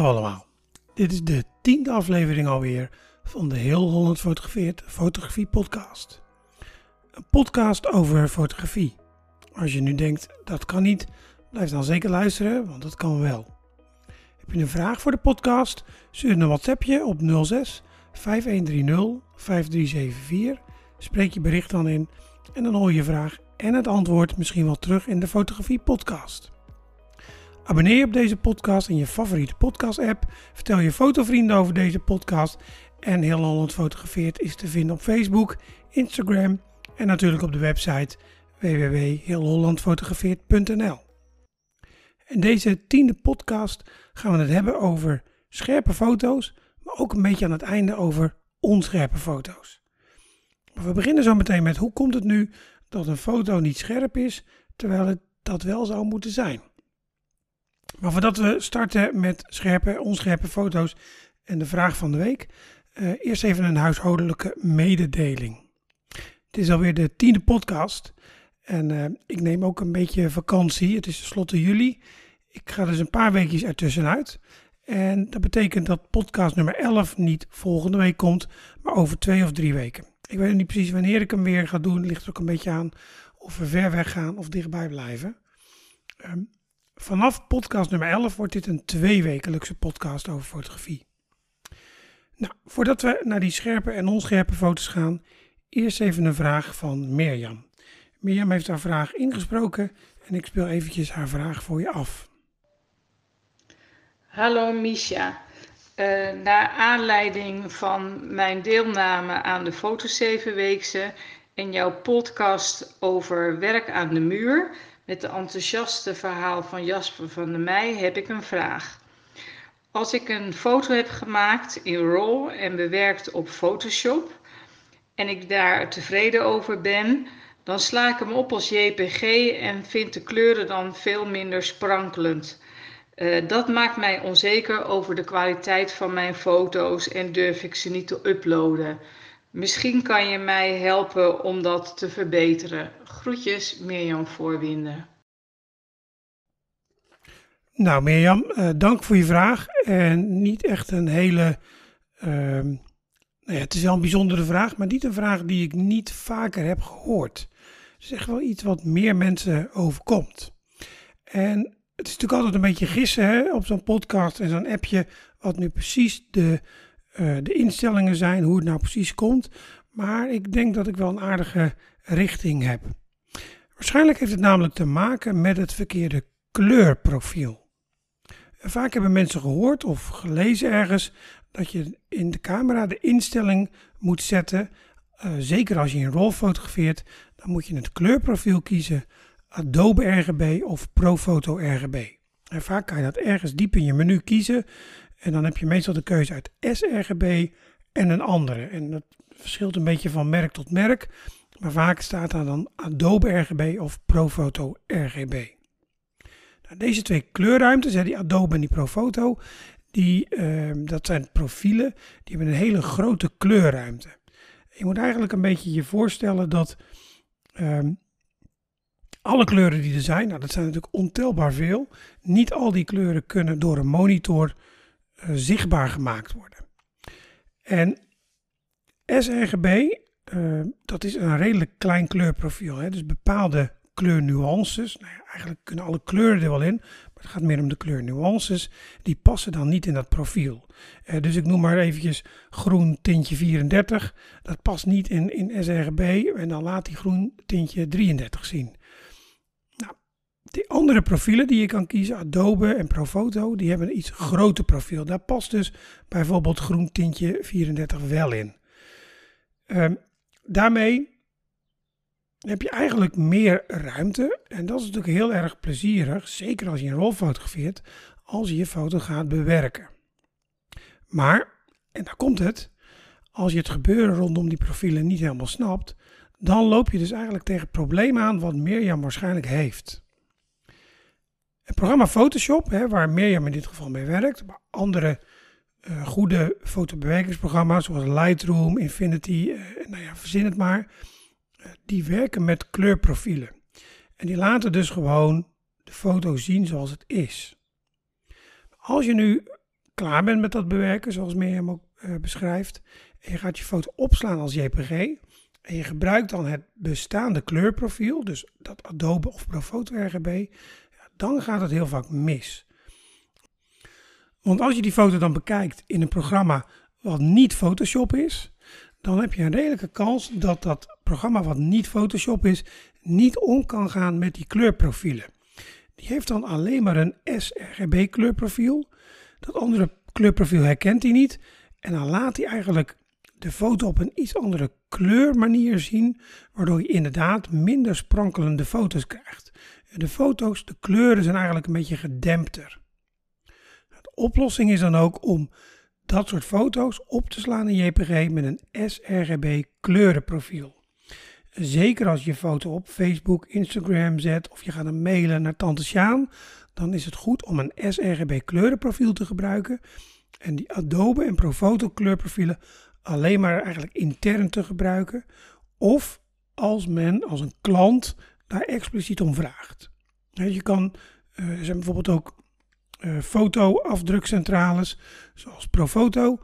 Hallo allemaal, dit is de tiende aflevering alweer van de Heel Holland Fotografeert Fotografie Podcast. Een podcast over fotografie. Als je nu denkt dat kan niet, blijf dan zeker luisteren, want dat kan wel. Heb je een vraag voor de podcast? Stuur een WhatsAppje op 06 5130 5374. Spreek je bericht dan in en dan hoor je je vraag en het antwoord misschien wel terug in de Fotografie Podcast. Abonneer je op deze podcast in je favoriete podcast-app. Vertel je fotovrienden over deze podcast. En Heel Holland Fotografeert is te vinden op Facebook, Instagram en natuurlijk op de website www.heelhollandfotografeert.nl. In deze tiende podcast gaan we het hebben over scherpe foto's, maar ook een beetje aan het einde over onscherpe foto's. We beginnen zo meteen met hoe komt het nu dat een foto niet scherp is, terwijl het dat wel zou moeten zijn. Maar voordat we starten met scherpe, onscherpe foto's en de vraag van de week, uh, eerst even een huishoudelijke mededeling. Het is alweer de tiende podcast en uh, ik neem ook een beetje vakantie. Het is tenslotte juli. Ik ga dus een paar weekjes ertussenuit. En dat betekent dat podcast nummer 11 niet volgende week komt, maar over twee of drie weken. Ik weet niet precies wanneer ik hem weer ga doen. Het ligt ook een beetje aan of we ver weg gaan of dichtbij blijven. Um, Vanaf podcast nummer 11 wordt dit een tweewekelijkse podcast over fotografie. Nou, voordat we naar die scherpe en onscherpe foto's gaan, eerst even een vraag van Mirjam. Mirjam heeft haar vraag ingesproken en ik speel eventjes haar vraag voor je af. Hallo Misha. Uh, naar aanleiding van mijn deelname aan de Foto 7 Weekse en jouw podcast over werk aan de muur met de enthousiaste verhaal van Jasper van der Meij heb ik een vraag. Als ik een foto heb gemaakt in RAW en bewerkt op Photoshop en ik daar tevreden over ben, dan sla ik hem op als JPG en vind de kleuren dan veel minder sprankelend. Uh, dat maakt mij onzeker over de kwaliteit van mijn foto's en durf ik ze niet te uploaden. Misschien kan je mij helpen om dat te verbeteren. Groetjes, Mirjam Voorwinden. Nou, Mirjam, uh, dank voor je vraag. En niet echt een hele. Uh, nou ja, het is wel een bijzondere vraag, maar niet een vraag die ik niet vaker heb gehoord. Het is echt wel iets wat meer mensen overkomt. En het is natuurlijk altijd een beetje gissen hè, op zo'n podcast en zo'n appje. Wat nu precies de uh, de instellingen zijn, hoe het nou precies komt. Maar ik denk dat ik wel een aardige richting heb. Waarschijnlijk heeft het namelijk te maken met het verkeerde kleurprofiel. Vaak hebben mensen gehoord of gelezen ergens dat je in de camera de instelling moet zetten. Uh, zeker als je in RAW fotografeert, dan moet je het kleurprofiel kiezen. Adobe RGB of ProPhoto RGB. En vaak kan je dat ergens diep in je menu kiezen. En dan heb je meestal de keuze uit sRGB en een andere. En dat verschilt een beetje van merk tot merk. Maar vaak staat daar dan Adobe RGB of Profoto RGB. Nou, deze twee kleurruimtes, die Adobe en die Profoto, die, uh, dat zijn profielen, die hebben een hele grote kleurruimte. Je moet eigenlijk een beetje je voorstellen dat uh, alle kleuren die er zijn, nou dat zijn natuurlijk ontelbaar veel, niet al die kleuren kunnen door een monitor zichtbaar gemaakt worden. En sRGB, uh, dat is een redelijk klein kleurprofiel. Hè? Dus bepaalde kleurnuances, nou ja, eigenlijk kunnen alle kleuren er wel in, maar het gaat meer om de kleurnuances, die passen dan niet in dat profiel. Uh, dus ik noem maar eventjes groen tintje 34, dat past niet in, in sRGB en dan laat die groen tintje 33 zien. Die andere profielen die je kan kiezen, Adobe en Profoto, die hebben een iets groter profiel. Daar past dus bijvoorbeeld groen tintje 34 wel in. Um, daarmee heb je eigenlijk meer ruimte. En dat is natuurlijk heel erg plezierig, zeker als je een rol fotografeert, als je je foto gaat bewerken. Maar, en daar komt het, als je het gebeuren rondom die profielen niet helemaal snapt, dan loop je dus eigenlijk tegen problemen aan wat Mirjam waarschijnlijk heeft. Het programma Photoshop, hè, waar Mirjam in dit geval mee werkt, maar andere uh, goede fotobewerkingsprogramma's zoals Lightroom, Infinity, uh, nou ja, verzin het maar, uh, die werken met kleurprofielen. En die laten dus gewoon de foto zien zoals het is. Als je nu klaar bent met dat bewerken, zoals Mirjam ook beschrijft, en je gaat je foto opslaan als JPG, en je gebruikt dan het bestaande kleurprofiel, dus dat Adobe of Profoto RGB, dan gaat het heel vaak mis. Want als je die foto dan bekijkt in een programma wat niet Photoshop is, dan heb je een redelijke kans dat dat programma wat niet Photoshop is, niet om kan gaan met die kleurprofielen. Die heeft dan alleen maar een sRGB kleurprofiel. Dat andere kleurprofiel herkent hij niet. En dan laat hij eigenlijk de foto op een iets andere kleurmanier zien, waardoor je inderdaad minder sprankelende foto's krijgt. De foto's, de kleuren zijn eigenlijk een beetje gedempter. De oplossing is dan ook om dat soort foto's op te slaan in JPG met een sRGB kleurenprofiel. Zeker als je foto op Facebook, Instagram zet of je gaat een mailen naar Tante Sjaan, dan is het goed om een sRGB kleurenprofiel te gebruiken en die Adobe en Profoto kleurprofielen alleen maar eigenlijk intern te gebruiken of als men als een klant daar expliciet om vraagt. Je kan, uh, er zijn bijvoorbeeld ook uh, foto-afdrukcentrales, zoals Profoto.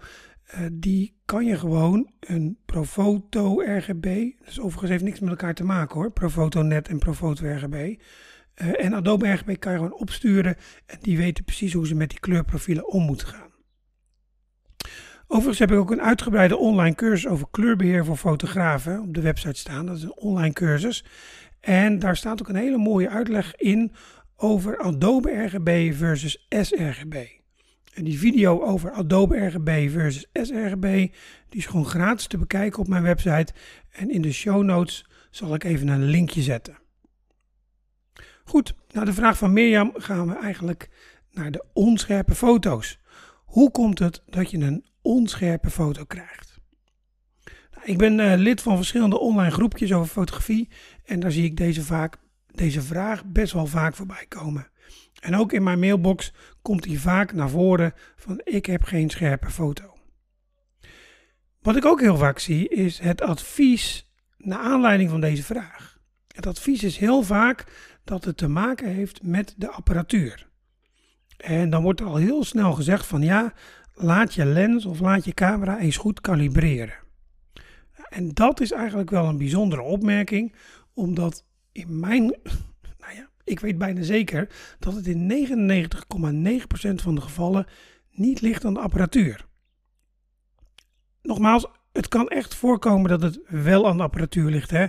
Uh, die kan je gewoon een Profoto RGB, dus overigens heeft niks met elkaar te maken hoor, Profoto Net en Profoto RGB. En Adobe RGB kan je gewoon opsturen en die weten precies hoe ze met die kleurprofielen om moeten gaan. Overigens heb ik ook een uitgebreide online cursus over kleurbeheer voor fotografen op de website staan. Dat is een online cursus. En daar staat ook een hele mooie uitleg in over Adobe RGB versus sRGB. En die video over Adobe RGB versus sRGB, die is gewoon gratis te bekijken op mijn website. En in de show notes zal ik even een linkje zetten. Goed, naar de vraag van Mirjam gaan we eigenlijk naar de onscherpe foto's. Hoe komt het dat je een onscherpe foto krijgt? Nou, ik ben uh, lid van verschillende online groepjes over fotografie en daar zie ik deze vaak deze vraag best wel vaak voorbij komen. En ook in mijn mailbox komt die vaak naar voren van ik heb geen scherpe foto. Wat ik ook heel vaak zie is het advies naar aanleiding van deze vraag. Het advies is heel vaak dat het te maken heeft met de apparatuur. En dan wordt er al heel snel gezegd van ja, laat je lens of laat je camera eens goed kalibreren. En dat is eigenlijk wel een bijzondere opmerking, omdat in mijn, nou ja, ik weet bijna zeker dat het in 99,9% van de gevallen niet ligt aan de apparatuur. Nogmaals, het kan echt voorkomen dat het wel aan de apparatuur ligt. Hè?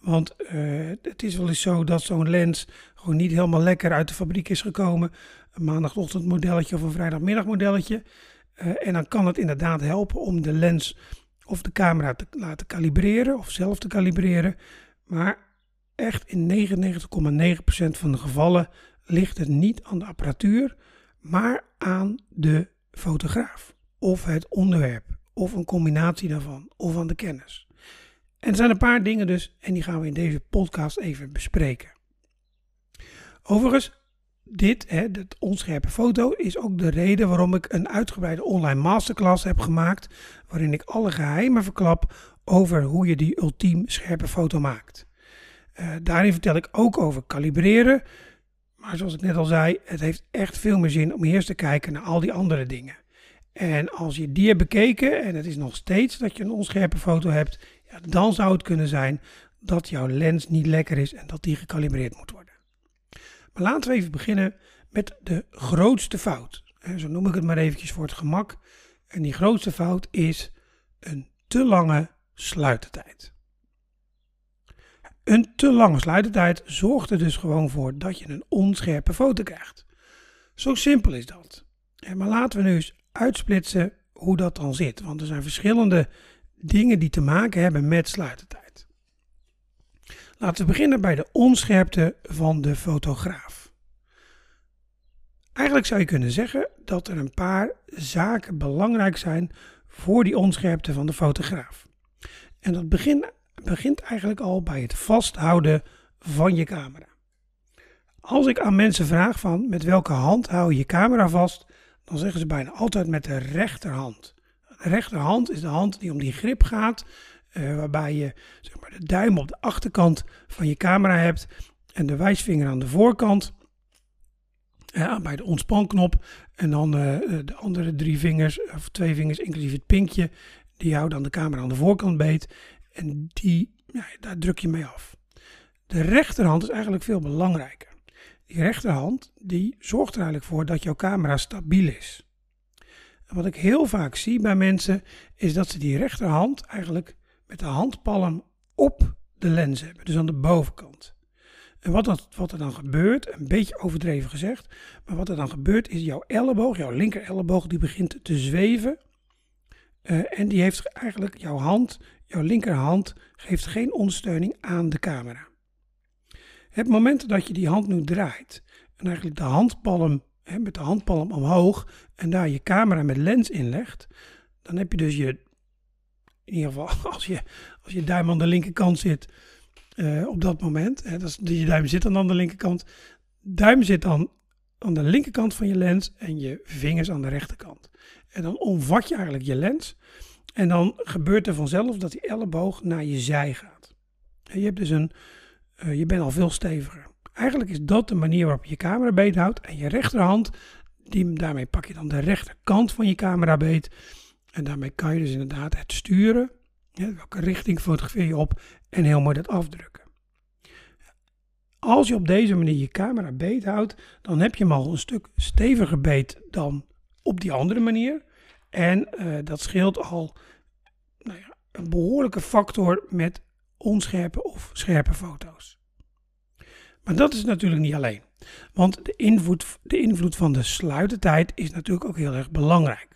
Want uh, het is wel eens zo dat zo'n lens gewoon niet helemaal lekker uit de fabriek is gekomen. Een maandagochtend modelletje of een vrijdagmiddag modelletje. Uh, en dan kan het inderdaad helpen om de lens of de camera te laten kalibreren of zelf te kalibreren. Maar echt in 99,9% van de gevallen ligt het niet aan de apparatuur, maar aan de fotograaf of het onderwerp of een combinatie daarvan of aan de kennis. En er zijn een paar dingen dus en die gaan we in deze podcast even bespreken. Overigens, dit, hè, onscherpe foto, is ook de reden waarom ik een uitgebreide online masterclass heb gemaakt, waarin ik alle geheimen verklap over hoe je die ultiem scherpe foto maakt. Uh, daarin vertel ik ook over kalibreren. Maar zoals ik net al zei, het heeft echt veel meer zin om eerst te kijken naar al die andere dingen. En als je die hebt bekeken en het is nog steeds dat je een onscherpe foto hebt, ja, dan zou het kunnen zijn dat jouw lens niet lekker is en dat die gekalibreerd moet worden. Maar laten we even beginnen met de grootste fout. En zo noem ik het maar eventjes voor het gemak. En die grootste fout is een te lange sluitertijd. Een te lange sluitertijd zorgt er dus gewoon voor dat je een onscherpe foto krijgt. Zo simpel is dat. Maar laten we nu eens uitsplitsen hoe dat dan zit. Want er zijn verschillende dingen die te maken hebben met sluitertijd. Laten we beginnen bij de onscherpte van de fotograaf. Eigenlijk zou je kunnen zeggen dat er een paar zaken belangrijk zijn voor die onscherpte van de fotograaf. En dat begint begint eigenlijk al bij het vasthouden van je camera. Als ik aan mensen vraag van met welke hand hou je je camera vast, dan zeggen ze bijna altijd met de rechterhand. De rechterhand is de hand die om die grip gaat, uh, waarbij je zeg maar, de duim op de achterkant van je camera hebt en de wijsvinger aan de voorkant. uh, bij de ontspanknop. En dan de andere drie vingers, of twee vingers, inclusief het pinkje, die houden dan de camera aan de voorkant beet. En die, ja, daar druk je mee af. De rechterhand is eigenlijk veel belangrijker. Die rechterhand die zorgt er eigenlijk voor dat jouw camera stabiel is. Wat ik heel vaak zie bij mensen is dat ze die rechterhand eigenlijk met de handpalm op de lens hebben, dus aan de bovenkant. En wat, dat, wat er dan gebeurt, een beetje overdreven gezegd, maar wat er dan gebeurt is jouw elleboog, jouw linker elleboog, die begint te zweven. Uh, en die heeft eigenlijk jouw hand, jouw linkerhand, geeft geen ondersteuning aan de camera. Het moment dat je die hand nu draait en eigenlijk de handpalm, hè, met de handpalm omhoog en daar je camera met lens in legt, dan heb je dus je, in ieder geval als je, als je duim aan de linkerkant zit uh, op dat moment, hè, dat je duim zit dan aan de linkerkant, duim zit dan aan de linkerkant van je lens en je vingers aan de rechterkant. En dan omvat je eigenlijk je lens en dan gebeurt er vanzelf dat die elleboog naar je zij gaat. Je hebt dus een uh, je bent al veel steviger. Eigenlijk is dat de manier waarop je je camera beet houdt. En je rechterhand, die, daarmee pak je dan de rechterkant van je camera beet. En daarmee kan je dus inderdaad het sturen. welke richting fotografeer je op en heel mooi dat afdrukken. Als je op deze manier je camera beet houdt, dan heb je hem al een stuk steviger beet dan op die andere manier. En uh, dat scheelt al nou ja, een behoorlijke factor met onscherpe of scherpe foto's. Maar dat is natuurlijk niet alleen. Want de invloed, de invloed van de sluitertijd is natuurlijk ook heel erg belangrijk.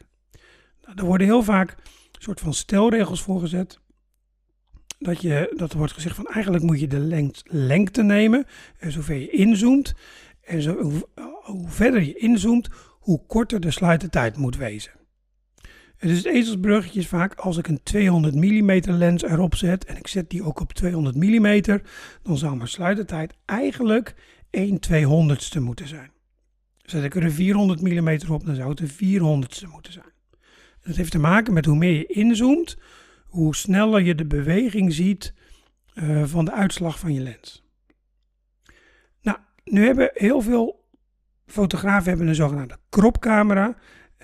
Nou, er worden heel vaak een soort van stelregels voorgezet. Dat, je, dat er wordt gezegd van eigenlijk moet je de lengte nemen, en zover je inzoomt. En zo, hoe, hoe verder je inzoomt, hoe korter de sluitertijd moet wezen. Dus het ezelsbruggetje is vaak als ik een 200 mm lens erop zet en ik zet die ook op 200 mm, dan zou mijn sluitertijd eigenlijk 1 200ste moeten zijn. Zet ik er een 400 mm op, dan zou het een 400ste moeten zijn. Dat heeft te maken met hoe meer je inzoomt, hoe sneller je de beweging ziet uh, van de uitslag van je lens. Nou, nu hebben heel veel fotografen hebben een zogenaamde kropcamera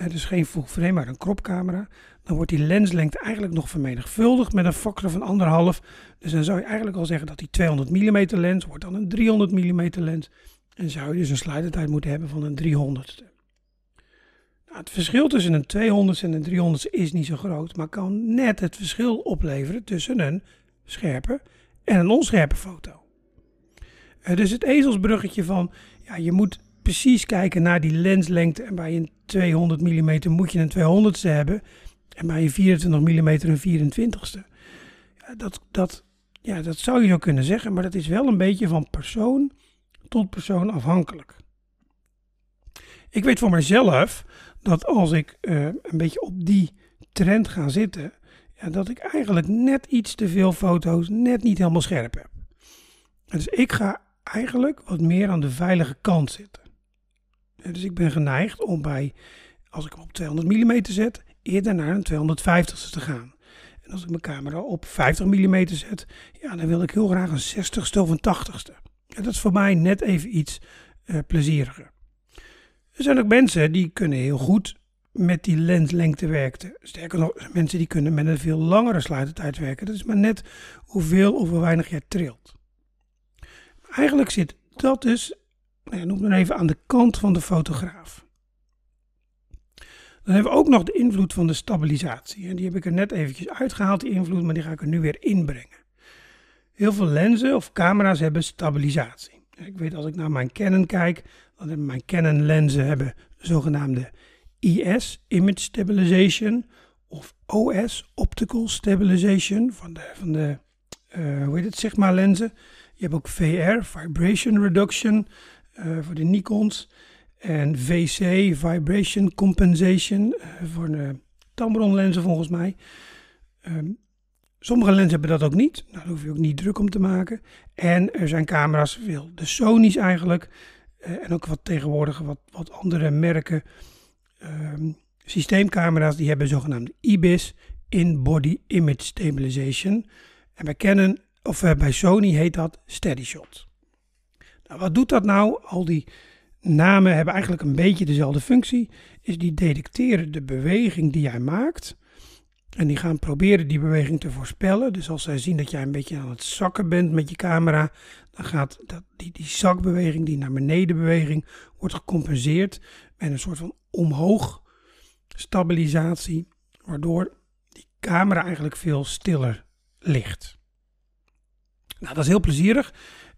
uh, dus geen full frame, maar een kropcamera, dan wordt die lenslengte eigenlijk nog vermenigvuldigd met een factor van anderhalf. Dus dan zou je eigenlijk al zeggen dat die 200 mm lens wordt dan een 300 mm lens. En zou je dus een sluitertijd moeten hebben van een 300ste. Nou, het verschil tussen een 200 en een 300ste is niet zo groot, maar kan net het verschil opleveren tussen een scherpe en een onscherpe foto. Uh, dus het ezelsbruggetje van, ja, je moet precies kijken naar die lenslengte. En bij een 200 mm moet je een 200ste hebben. En bij een 24 mm een 24ste. Ja, dat, dat, ja, dat zou je zo kunnen zeggen, maar dat is wel een beetje van persoon tot persoon afhankelijk. Ik weet voor mezelf dat als ik uh, een beetje op die trend ga zitten, ja, dat ik eigenlijk net iets te veel foto's net niet helemaal scherp heb. Dus ik ga eigenlijk wat meer aan de veilige kant zitten. Dus ik ben geneigd om bij, als ik hem op 200 mm zet, eerder naar een 250ste te gaan. En als ik mijn camera op 50 mm zet, ja, dan wil ik heel graag een 60ste of een 80ste. En dat is voor mij net even iets uh, plezieriger. Er zijn ook mensen die kunnen heel goed met die lenslengte werken. Sterker nog, mensen die kunnen met een veel langere sluitertijd werken. Dat is maar net hoeveel of hoe weinig je trilt. Eigenlijk zit dat dus noem dan even aan de kant van de fotograaf. Dan hebben we ook nog de invloed van de stabilisatie. En die heb ik er net eventjes uitgehaald, die invloed, maar die ga ik er nu weer inbrengen. Heel veel lenzen of camera's hebben stabilisatie. Ik weet als ik naar mijn Canon kijk, dan hebben mijn Canon lenzen hebben zogenaamde IS, Image Stabilization, of OS, Optical Stabilization, van de, van de uh, hoe heet het, Sigma lenzen. Je hebt ook VR, Vibration Reduction, voor de Nikons. En VC, Vibration Compensation, uh, voor de Tamron lenzen volgens mij. Um, sommige lenzen hebben dat ook niet. Nou, daar hoef je ook niet druk om te maken. En er zijn camera's, veel de Sony's eigenlijk. Uh, en ook wat tegenwoordig wat, wat andere merken. Um, systeemcamera's die hebben zogenaamde IBIS, In-Body Image Stabilization. En bij Canon, of bij Sony heet dat Steady Shot. Nou, wat doet dat nou? Al die namen hebben eigenlijk een beetje dezelfde functie. Is die detecteren de beweging die jij maakt. En die gaan proberen die beweging te voorspellen. Dus als zij zien dat jij een beetje aan het zakken bent met je camera, dan gaat dat, die, die zakbeweging, die naar beneden beweging, wordt gecompenseerd met een soort van omhoog stabilisatie, waardoor die camera eigenlijk veel stiller ligt. Nou, dat is heel plezierig.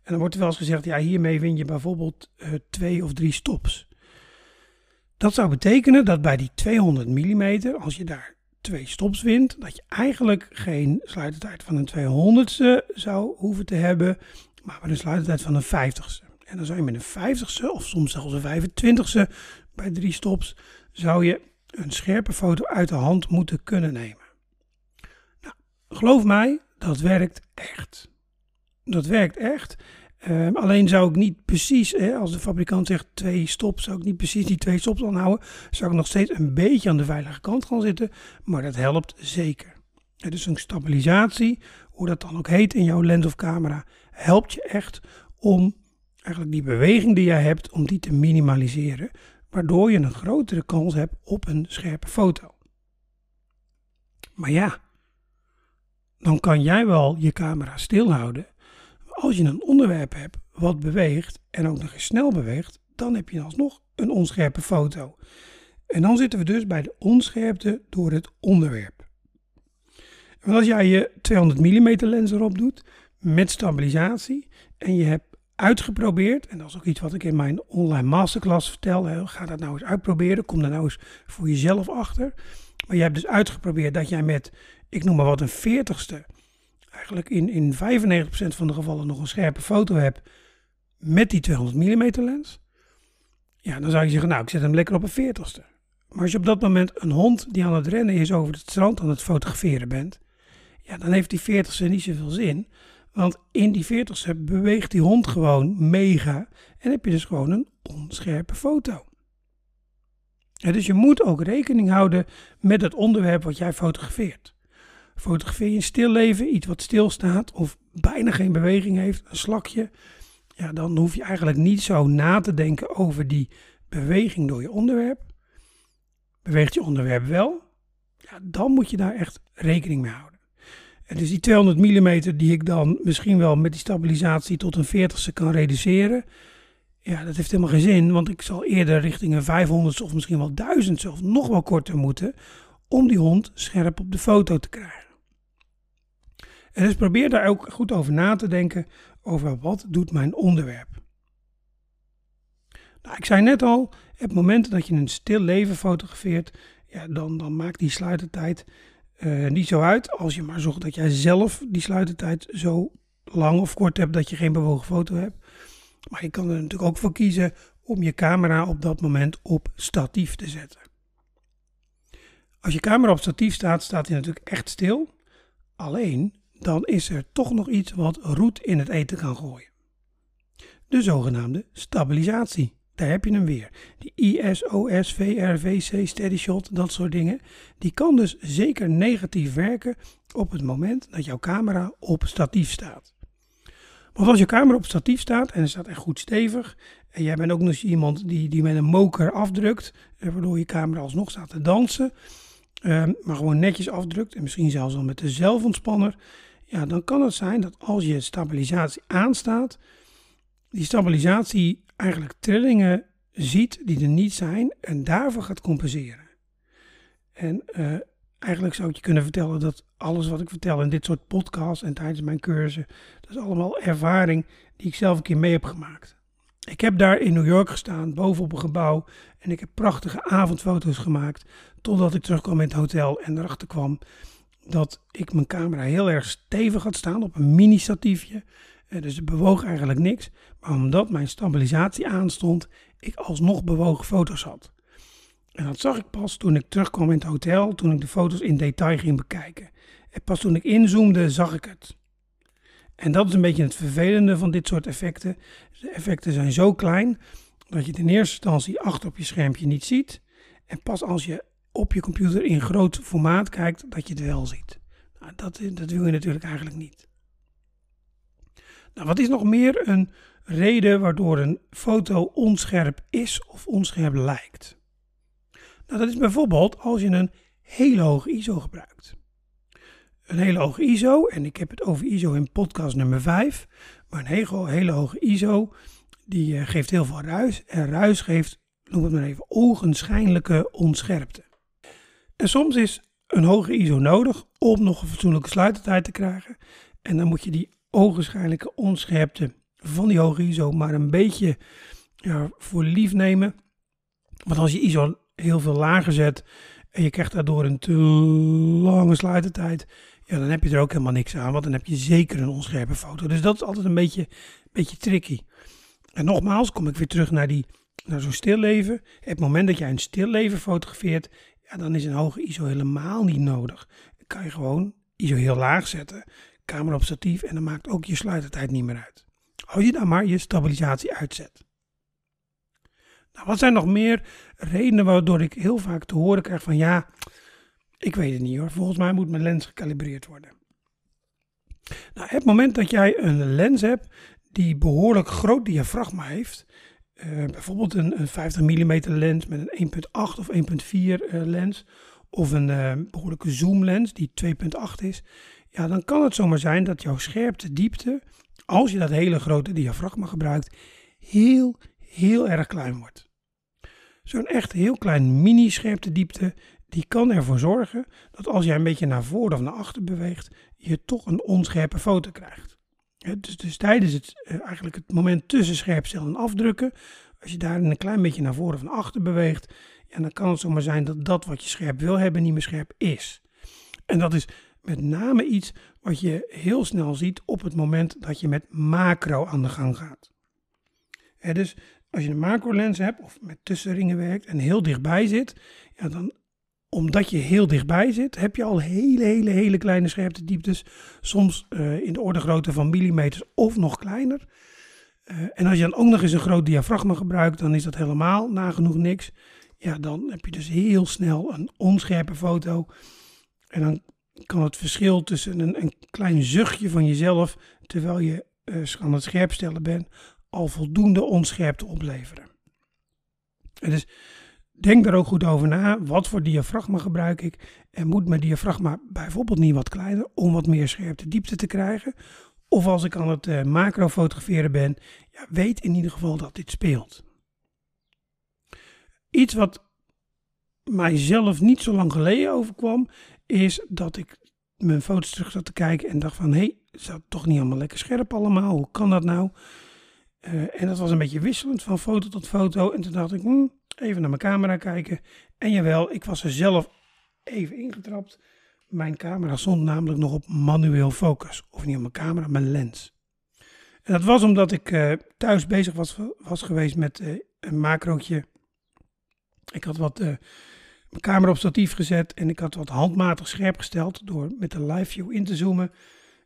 En dan wordt er wel eens gezegd, ja, hiermee win je bijvoorbeeld uh, twee of drie stops. Dat zou betekenen dat bij die 200 mm, als je daar twee stops wint, dat je eigenlijk geen sluitertijd van een 200ste zou hoeven te hebben, maar met een sluitertijd van een 50ste. En dan zou je met een 50ste of soms zelfs een 25ste bij drie stops, zou je een scherpe foto uit de hand moeten kunnen nemen. Nou, geloof mij, dat werkt echt. Dat werkt echt. Ehm, alleen zou ik niet precies, hè, als de fabrikant zegt twee stops, zou ik niet precies die twee stops aanhouden. Zou ik nog steeds een beetje aan de veilige kant gaan zitten, maar dat helpt zeker. Dus een stabilisatie, hoe dat dan ook heet in jouw lens of camera, helpt je echt om eigenlijk die beweging die jij hebt, om die te minimaliseren. Waardoor je een grotere kans hebt op een scherpe foto. Maar ja, dan kan jij wel je camera stilhouden als je een onderwerp hebt wat beweegt en ook nog eens snel beweegt, dan heb je alsnog een onscherpe foto. En dan zitten we dus bij de onscherpte door het onderwerp. Als jij je 200 mm lens erop doet met stabilisatie en je hebt uitgeprobeerd, en dat is ook iets wat ik in mijn online masterclass vertel, ga dat nou eens uitproberen, kom daar nou eens voor jezelf achter. Maar je hebt dus uitgeprobeerd dat jij met, ik noem maar wat, een veertigste eigenlijk in, in 95% van de gevallen nog een scherpe foto heb met die 200 mm lens, ja, dan zou je zeggen, nou, ik zet hem lekker op een 40ste. Maar als je op dat moment een hond die aan het rennen is over het strand aan het fotograferen bent, ja, dan heeft die 40ste niet zoveel zin. Want in die 40ste beweegt die hond gewoon mega en heb je dus gewoon een onscherpe foto. dus je moet ook rekening houden met het onderwerp wat jij fotografeert. Fotografeer je een stil leven, iets wat stilstaat of bijna geen beweging heeft, een slakje. Ja, dan hoef je eigenlijk niet zo na te denken over die beweging door je onderwerp. Beweegt je onderwerp wel, ja, dan moet je daar echt rekening mee houden. En dus die 200 mm die ik dan misschien wel met die stabilisatie tot een 40ste kan reduceren. Ja, dat heeft helemaal geen zin, want ik zal eerder richting een 500 of misschien wel 1000 of nog wel korter moeten om die hond scherp op de foto te krijgen. En dus probeer daar ook goed over na te denken over wat doet mijn onderwerp. Nou, ik zei net al, op momenten dat je een stil leven fotografeert, ja, dan, dan maakt die sluitertijd uh, niet zo uit. Als je maar zorgt dat jij zelf die sluitertijd zo lang of kort hebt dat je geen bewogen foto hebt. Maar je kan er natuurlijk ook voor kiezen om je camera op dat moment op statief te zetten. Als je camera op statief staat, staat hij natuurlijk echt stil. Alleen dan is er toch nog iets wat roet in het eten kan gooien. De zogenaamde stabilisatie. Daar heb je hem weer. Die ISOS, VRVC, steady shot, dat soort dingen. Die kan dus zeker negatief werken op het moment dat jouw camera op statief staat. Want als je camera op statief staat en het staat echt goed stevig. En jij bent ook nog iemand die, die met een moker afdrukt. Waardoor je camera alsnog staat te dansen. Ehm, maar gewoon netjes afdrukt. En misschien zelfs al met de zelfontspanner ja, dan kan het zijn dat als je stabilisatie aanstaat, die stabilisatie eigenlijk trillingen ziet die er niet zijn en daarvoor gaat compenseren. En uh, eigenlijk zou ik je kunnen vertellen dat alles wat ik vertel in dit soort podcasts en tijdens mijn cursussen, dat is allemaal ervaring die ik zelf een keer mee heb gemaakt. Ik heb daar in New York gestaan, bovenop een gebouw, en ik heb prachtige avondfoto's gemaakt, totdat ik terugkwam in het hotel en erachter kwam dat ik mijn camera heel erg stevig had staan op een mini-statiefje. Eh, dus het bewoog eigenlijk niks. Maar omdat mijn stabilisatie aanstond, ik alsnog bewogen foto's had. En dat zag ik pas toen ik terugkwam in het hotel, toen ik de foto's in detail ging bekijken. En pas toen ik inzoomde, zag ik het. En dat is een beetje het vervelende van dit soort effecten. De effecten zijn zo klein dat je in eerste instantie achter op je schermpje niet ziet. En pas als je op je computer in groot formaat kijkt, dat je het wel ziet. Nou, dat, dat wil je natuurlijk eigenlijk niet. Nou, wat is nog meer een, reden waardoor een foto onscherp is of onscherp lijkt. Nou, dat is bijvoorbeeld als je een hele hoge ISO gebruikt. Een hele hoge ISO, en ik heb het over ISO in podcast nummer 5, maar een hele, hoge ISO die eh, geeft heel veel ruis. En ruis geeft, noem het maar even, ogenschijnlijke onscherpte. En soms is een hoge ISO nodig om nog een fatsoenlijke sluitertijd te krijgen. En dan moet je die ogenschijnlijke onscherpte van die hoge ISO maar een beetje voor lief nemen. Want als je ISO heel veel lager zet en je krijgt daardoor een te lange sluitertijd, ja, dan heb je er ook helemaal niks aan, want dan heb je zeker een onscherpe foto. Dus dat is altijd een beetje, beetje tricky. En nogmaals, kom ik weer terug naar, die, naar zo'n stilleven. Het moment dat jij een stilleven fotografeert, ja, dan is een hoge ISO helemaal niet nodig. Dan kan je gewoon ISO heel laag zetten, camera op statief en dan maakt ook je sluitertijd niet meer uit. Als je dan maar je stabilisatie uitzet. Nou, wat zijn nog meer redenen waardoor ik heel vaak te horen krijg van ja, ik weet het niet hoor, volgens mij moet mijn lens gecalibreerd worden. Nou, het moment dat jij een lens hebt die behoorlijk groot diafragma heeft, uh, bijvoorbeeld een, een 50 mm lens met een 1.8 of 1.4 uh, lens, of een uh, behoorlijke zoomlens die 2.8 is, ja, dan kan het zomaar zijn dat jouw scherpte diepte, als je dat hele grote diafragma gebruikt, heel, heel erg klein wordt. Zo'n echt heel klein mini scherpte diepte, die kan ervoor zorgen dat als jij een beetje naar voren of naar achter beweegt, je toch een onscherpe foto krijgt. Dus, dus tijdens het, eh, eigenlijk het moment tussen scherpstel en afdrukken, als je daar een klein beetje naar voren of naar achter beweegt, ja, dan kan het zomaar zijn dat dat wat je scherp wil hebben niet meer scherp is. En dat is met name iets wat je heel snel ziet op het moment dat je met macro aan de gang gaat. dus als je een macro lens hebt of met tussenringen werkt en heel dichtbij zit, ja, dan omdat je heel dichtbij zit, heb je al hele, hele, hele kleine scherpte dieptes. Soms uh, in de orde grootte van millimeters of nog kleiner. Uh, en als je dan ook nog eens een groot diafragma gebruikt, dan is dat helemaal nagenoeg niks. Ja, dan heb je dus heel snel een onscherpe foto. En dan kan het verschil tussen een, een klein zuchtje van jezelf, terwijl je uh, aan het scherpstellen bent, al voldoende onscherpte opleveren. En dus Denk daar ook goed over na. Wat voor diafragma gebruik ik? En moet mijn diafragma bijvoorbeeld niet wat kleiner om wat meer scherpte diepte te krijgen? Of als ik aan het uh, macro fotograferen ben, ja, weet in ieder geval dat dit speelt. Iets wat mijzelf niet zo lang geleden overkwam, is dat ik mijn foto's terug zat te kijken en dacht van, hé, hey, is toch niet allemaal lekker scherp allemaal? Hoe kan dat nou? Uh, en dat was een beetje wisselend van foto tot foto. En toen dacht ik, hm, even naar mijn camera kijken. En jawel, ik was er zelf even ingetrapt. Mijn camera stond namelijk nog op manueel focus. Of niet op mijn camera, mijn lens. En dat was omdat ik uh, thuis bezig was, geweest met uh, een macrootje. Ik had wat, uh, mijn camera op statief gezet en ik had wat handmatig scherp gesteld door met de live view in te zoomen.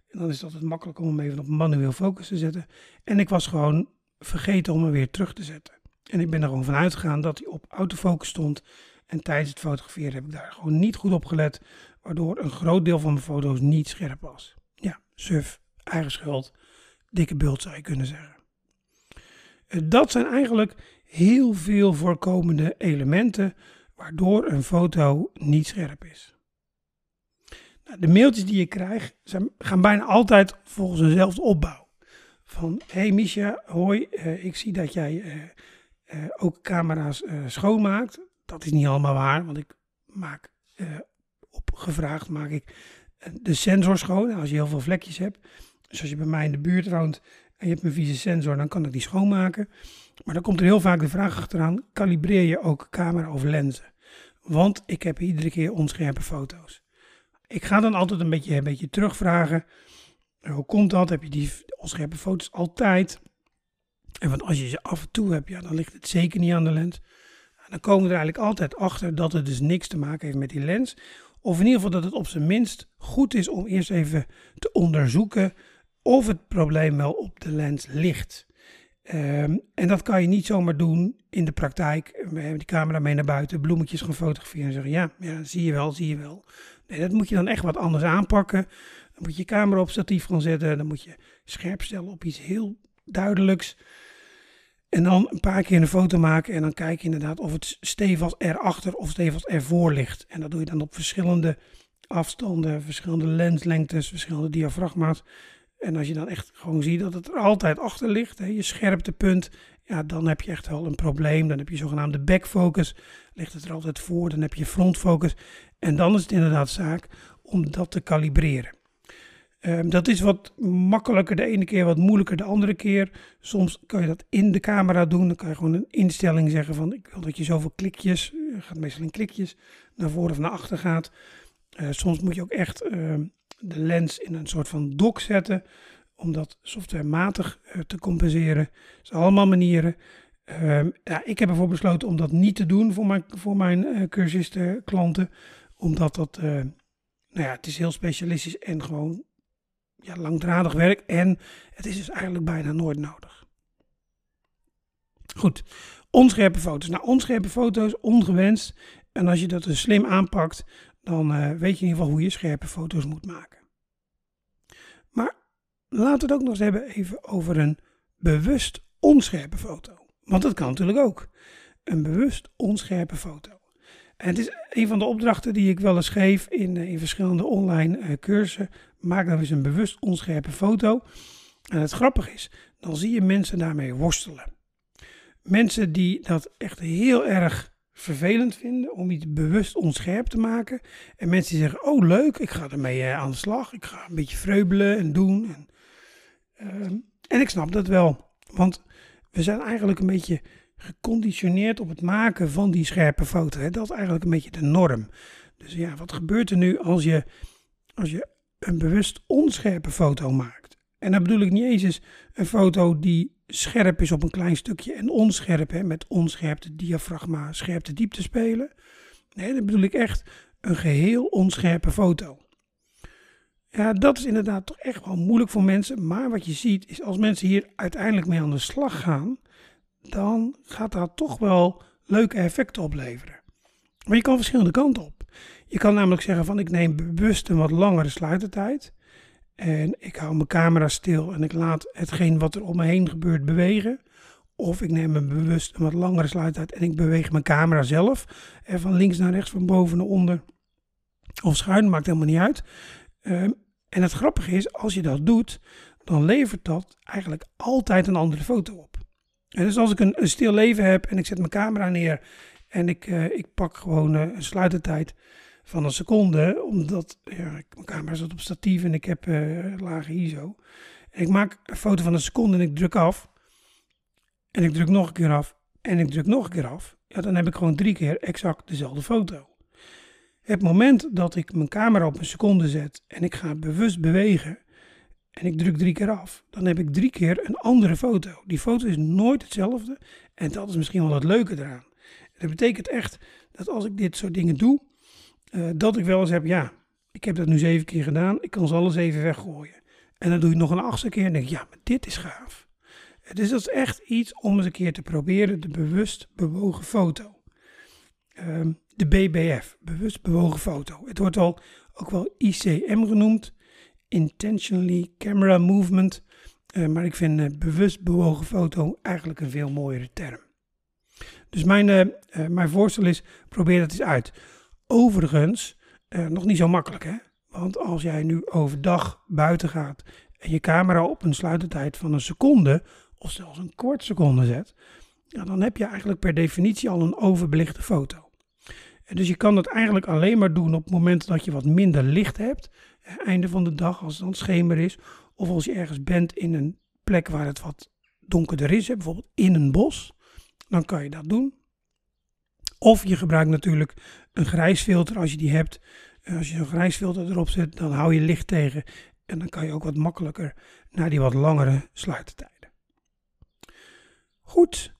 En dan is het altijd makkelijk om hem even op manueel focus te zetten. En ik was gewoon vergeten om hem weer terug te zetten. En ik ben er gewoon van uitgegaan dat hij op autofocus stond. En tijdens het fotograferen heb ik daar gewoon niet goed op gelet. Waardoor een groot deel van mijn foto's niet scherp was. Ja, suf, eigen schuld, dikke bult zou je kunnen zeggen. Eh, dat zijn eigenlijk heel veel voorkomende elementen waardoor een foto niet scherp is. Nou, de mailtjes die je krijgt zijn, gaan bijna altijd volgens eenzelfde opbouw. Van, hey Misha, hoi, uh, ik zie dat jij uh, uh, ook camera's schoonmaakt. Dat is niet allemaal waar, want ik maak op gevraagd maak ik de sensor schoon. Als je heel veel vlekjes hebt. Dus als je bij mij in de buurt woont en je hebt een vieze sensor, dan kan ik die schoonmaken. Maar dan komt er heel vaak de vraag achteraan, kalibreer je ook camera of lenzen? Want ik heb iedere keer onscherpe foto's. Ik ga dan altijd een beetje, een beetje terugvragen. Hoe komt dat? Heb je die onscherpe foto's altijd? En want als je ze af en toe hebt, ja, dan ligt het zeker niet aan de lens. dan komen we er eigenlijk altijd achter dat het dus niks te maken heeft met die lens. Of in ieder geval dat het op zijn minst goed is om eerst even te onderzoeken of het probleem wel op de lens ligt. Um, en dat kan je niet zomaar doen in de praktijk. We hebben die camera mee naar buiten, bloemetjes gaan fotograferen en zeggen: ja, ja, zie je wel, zie je wel. Nee, dat moet je dan echt wat anders aanpakken. Dan moet je je camera op statief gaan zetten. Dan moet je scherp stellen op iets heel duidelijks. En dan een paar keer een foto maken en dan kijk je inderdaad of het stevast erachter of stevast ervoor ligt. En dat doe je dan op verschillende afstanden, verschillende lenslengtes, verschillende diafragma's. En als je dan echt gewoon ziet dat het er altijd achter ligt, hè, je scherptepunt, ja, dan heb je echt wel een probleem. Dan heb je zogenaamde backfocus, ligt het er altijd voor, dan heb je frontfocus. En dan is het inderdaad zaak om dat te kalibreren. Um, dat is wat makkelijker de ene keer, wat moeilijker de andere keer. Soms kan je dat in de camera doen. Dan kan je gewoon een instelling zeggen van ik wil dat je zoveel klikjes, uh, gaat meestal in klikjes, naar voren of naar achter gaat. Uh, soms moet je ook echt uh, de lens in een soort van dock zetten om dat softwarematig te compenseren. Dat zijn allemaal manieren. Ehm, ja, ik heb ervoor besloten om dat niet te doen voor mijn, voor mijn cursisten, klanten. Omdat dat, nou ja, het is heel specialistisch en gewoon ja, langdradig werk en het is dus eigenlijk bijna nooit nodig. Goed, onscherpe foto's. Nou, onscherpe foto's, ongewenst. En als je dat dus slim aanpakt, dan uh, weet je in ieder geval hoe je scherpe foto's moet maken. Maar laten we het ook nog eens hebben even over een bewust onscherpe foto. Want dat kan natuurlijk ook. Een bewust onscherpe foto. En het is een van de opdrachten die ik wel eens geef in, in verschillende online uh, cursussen. Maak dan eens een bewust onscherpe foto. En het grappige is, dan zie je mensen daarmee worstelen. Mensen die dat echt heel erg vervelend vinden om iets bewust onscherp te maken. En mensen die zeggen, oh leuk, ik ga ermee uh, aan de slag. Ik ga een beetje vreubelen en doen. En, uh, en ik snap dat wel. Want we zijn eigenlijk een beetje geconditioneerd op het maken van die scherpe foto. Hè? Dat is eigenlijk een beetje de norm. Dus ja, wat gebeurt er nu als je, als je een bewust onscherpe foto maakt? En dan bedoel ik niet eens een foto die scherp is op een klein stukje en onscherp, hè, met onscherpte diafragma, scherpte diepte spelen. Nee, dan bedoel ik echt een geheel onscherpe foto. Ja, dat is inderdaad toch echt wel moeilijk voor mensen. Maar wat je ziet is als mensen hier uiteindelijk mee aan de slag gaan, dan gaat dat toch wel leuke effecten opleveren. Maar je kan verschillende kanten op. Je kan namelijk zeggen van ik neem bewust een wat langere sluitertijd. En ik hou mijn camera stil en ik laat hetgeen wat er om me heen gebeurt bewegen. Of ik neem een bewust een wat langere sluitertijd en ik beweeg mijn camera zelf. En van links naar rechts, van boven naar onder. Of schuin, maakt helemaal niet uit. Um, en het grappige is, als je dat doet, dan levert dat eigenlijk altijd een andere foto op. En dus als ik een, stil leven heb en ik zet mijn camera neer en ik, uh, ik pak gewoon uh, een sluitertijd van een seconde, omdat mijn camera zit op statief en ik heb uh, lage ISO. En ik maak een foto van een seconde en ik druk af. En ik druk nog een keer af en ik druk nog een keer af. Ja, dan heb ik gewoon drie keer exact dezelfde foto. Het moment dat ik mijn camera op een seconde zet en ik ga bewust bewegen, en ik druk drie keer af, dan heb ik drie keer een andere foto. Die foto is nooit hetzelfde en dat is misschien wel het leuke eraan. Dat betekent echt dat als ik dit soort dingen doe, uh, dat ik wel eens heb, ja, ik heb dat nu zeven keer gedaan, ik kan ze alles even weggooien. En dan doe ik nog een achtste keer en denk ja, maar dit is gaaf. Dus dat is echt iets om eens een keer te proberen, de bewust bewogen foto. Um, de BBF, bewust bewogen foto. Het wordt al ook wel ICM genoemd intentionally camera movement. Uh, maar ik vind uh, bewust bewogen foto eigenlijk een veel mooiere term. Dus mijn, uh, mijn voorstel is, probeer dat eens uit. Overigens, nog niet zo makkelijk hè. Want als jij nu overdag buiten gaat en je camera op een sluitertijd van een seconde of zelfs een kwart seconde zet, ja, dan heb je eigenlijk per definitie al een overbelichte foto. En dus je kan dat eigenlijk alleen maar doen op het moment dat je wat minder licht hebt einde van de dag, als het dan schemer is, of als je ergens bent in een plek waar het wat donkerder is, bijvoorbeeld in een bos, dan kan je dat doen. Of je gebruikt natuurlijk een grijsfilter als je die hebt. Als je zo'n grijsfilter erop zet, dan hou je licht tegen en dan kan je ook wat makkelijker naar die wat langere sluitertijden. Goed.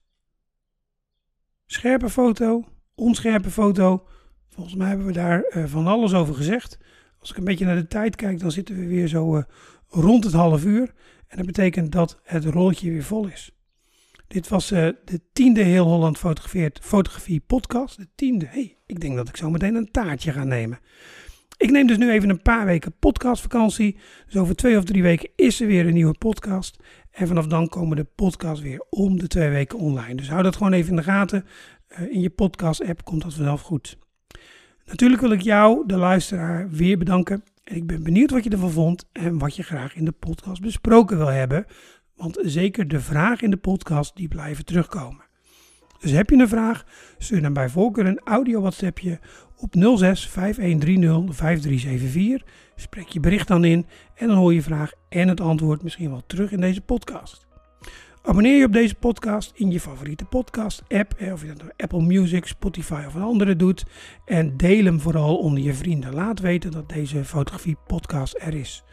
Scherpe foto, onscherpe foto. Volgens mij hebben we daar uh, van alles over gezegd. Als ik een beetje naar de tijd kijk, dan zitten we weer zo uh, rond het half uur. En dat betekent dat het rolletje weer vol is. Dit was uh, de tiende Heel Holland Fotografeert Fotografie podcast. De tiende. hey, ik denk dat ik zo meteen een taartje ga nemen. Ik neem dus nu even een paar weken podcastvakantie. Dus over twee of drie weken is er weer een nieuwe podcast. En vanaf dan komen de podcasts weer om de twee weken online. Dus hou dat gewoon even in de gaten. in je podcast-app komt dat vanzelf goed. Natuurlijk wil ik jou, de luisteraar, weer bedanken. En ik ben benieuwd wat je ervan vond en wat je graag in de podcast besproken wil hebben. Want zeker de vragen in de podcast, die blijven terugkomen. Dus heb je een vraag, stuur dan bij voorkeur een audio WhatsAppje op 06 5130 5374. Spreek je bericht dan in en dan hoor je vraag en het antwoord misschien wel terug in deze podcast. Abonneer je op deze podcast in je favoriete podcast-app, of je dat door Apple Music, Spotify of een andere doet. En deel hem vooral onder je vrienden. Laat weten dat deze fotografie-podcast er is.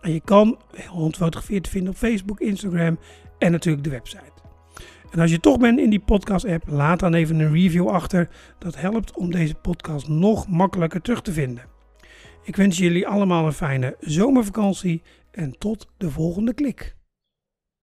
En je kan Hondfotografeerd vinden op Facebook, Instagram en natuurlijk de website. En als je toch bent in die podcast-app, laat dan even een review achter. Dat helpt om deze podcast nog makkelijker terug te vinden. Ik wens jullie allemaal een fijne zomervakantie en tot de volgende klik.